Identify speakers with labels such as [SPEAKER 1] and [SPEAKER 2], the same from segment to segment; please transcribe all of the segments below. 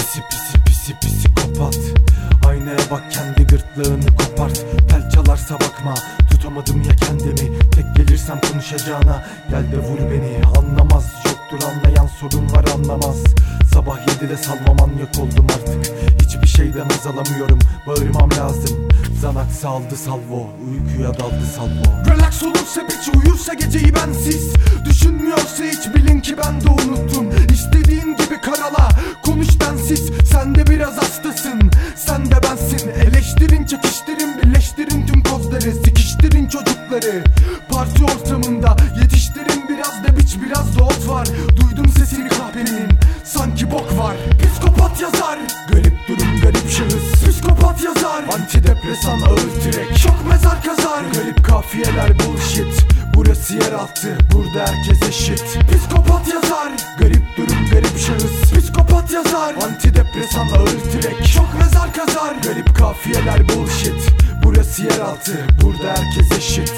[SPEAKER 1] Pisi pisi pisi pisi pisi kopat. Aynaya bak kendi gırtlağını kopart. Tel çalarsa bakma tutamadım ya kendimi. Tek gelirsem konuşacağına gel de vur beni. Anlamaz yoktur anlayan sorun var anlamaz. Sabah 7'de salma manyak oldum artık. Hiçbir şeyden haz alamıyorum bağırmam lazım. Zanax aldı salvo uykuya daldı salvo. Relax olursa biç uyursa geceyi bensiz. Düşünmüyorsa hiç bilin ki ben de unuttum çocukları. Parti ortamında yetiştirin biraz da biç biraz da ot var. Duydum sesini kahvenin sanki bok var. Psikopat yazar Garip durum garip şahıs. Psikopat yazar Antidepresan ağır direk Şok mezar kazar Garip kafiyeler bullshit. Burası yeraltı burada herkes eşit. Psikopat yazar Garip durum garip şahıs. Psikopat yazar Antidepresan ağır direk Şok mezar kazar Garip kafiyeler bullshit Burası yeraltı burada herkes eşit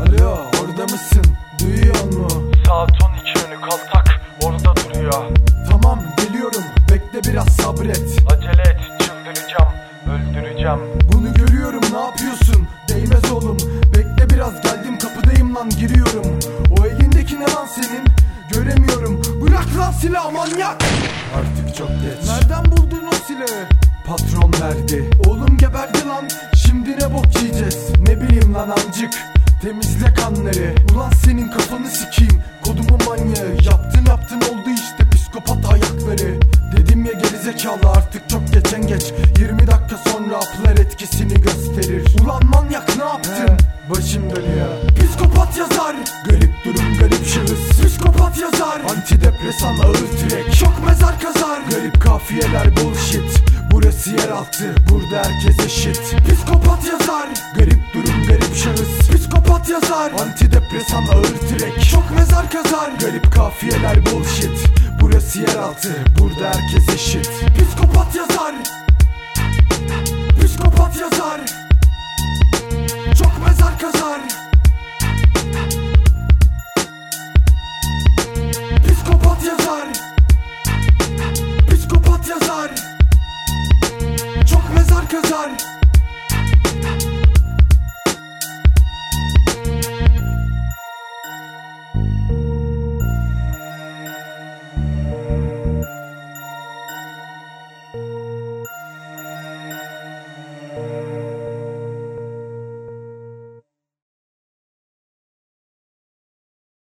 [SPEAKER 1] Alo orada mısın? Duyuyor mu?
[SPEAKER 2] Saat 12 önü kaltak orada duruyor
[SPEAKER 1] Tamam geliyorum bekle biraz sabret
[SPEAKER 2] Acele et çıldıracağım öldüreceğim
[SPEAKER 1] Bunu görüyorum ne yapıyorsun? Değmez oğlum Silahı manyak. Artık çok geç. Nereden buldun o silahı? Patron verdi. Oğlum geberdi lan. Şimdi ne bok yiyeceğiz? Ne bileyim lan amcık. Temizle kanları. Ulan senin kafanı sikeyim. Kodumun manyağı. Yaptın yaptın oldu işte psikopat ayakları. Dedim ya gerizekalı artık çok geçen geç. 20 dakika sonra haplar etkisini gösterir. Ulan manyak ne yaptın? Başım dönüyor. Psikopat yazar. Garip durum garip şahıs Psikopat yazar. Antidepresan ağır direk Şok mezar kazar. Garip kafiyeler bullshit. Burası yeraltı burada herkes eşit. Psikopat yazar. Garip durum garip şahıs. Psikopat yazar. Antidepresan ağır direk Şok mezar kazar. Garip kafiyeler bullshit. Burası yeraltı burada herkes eşit. Psikopat yazar. Psikopat yazar Cause I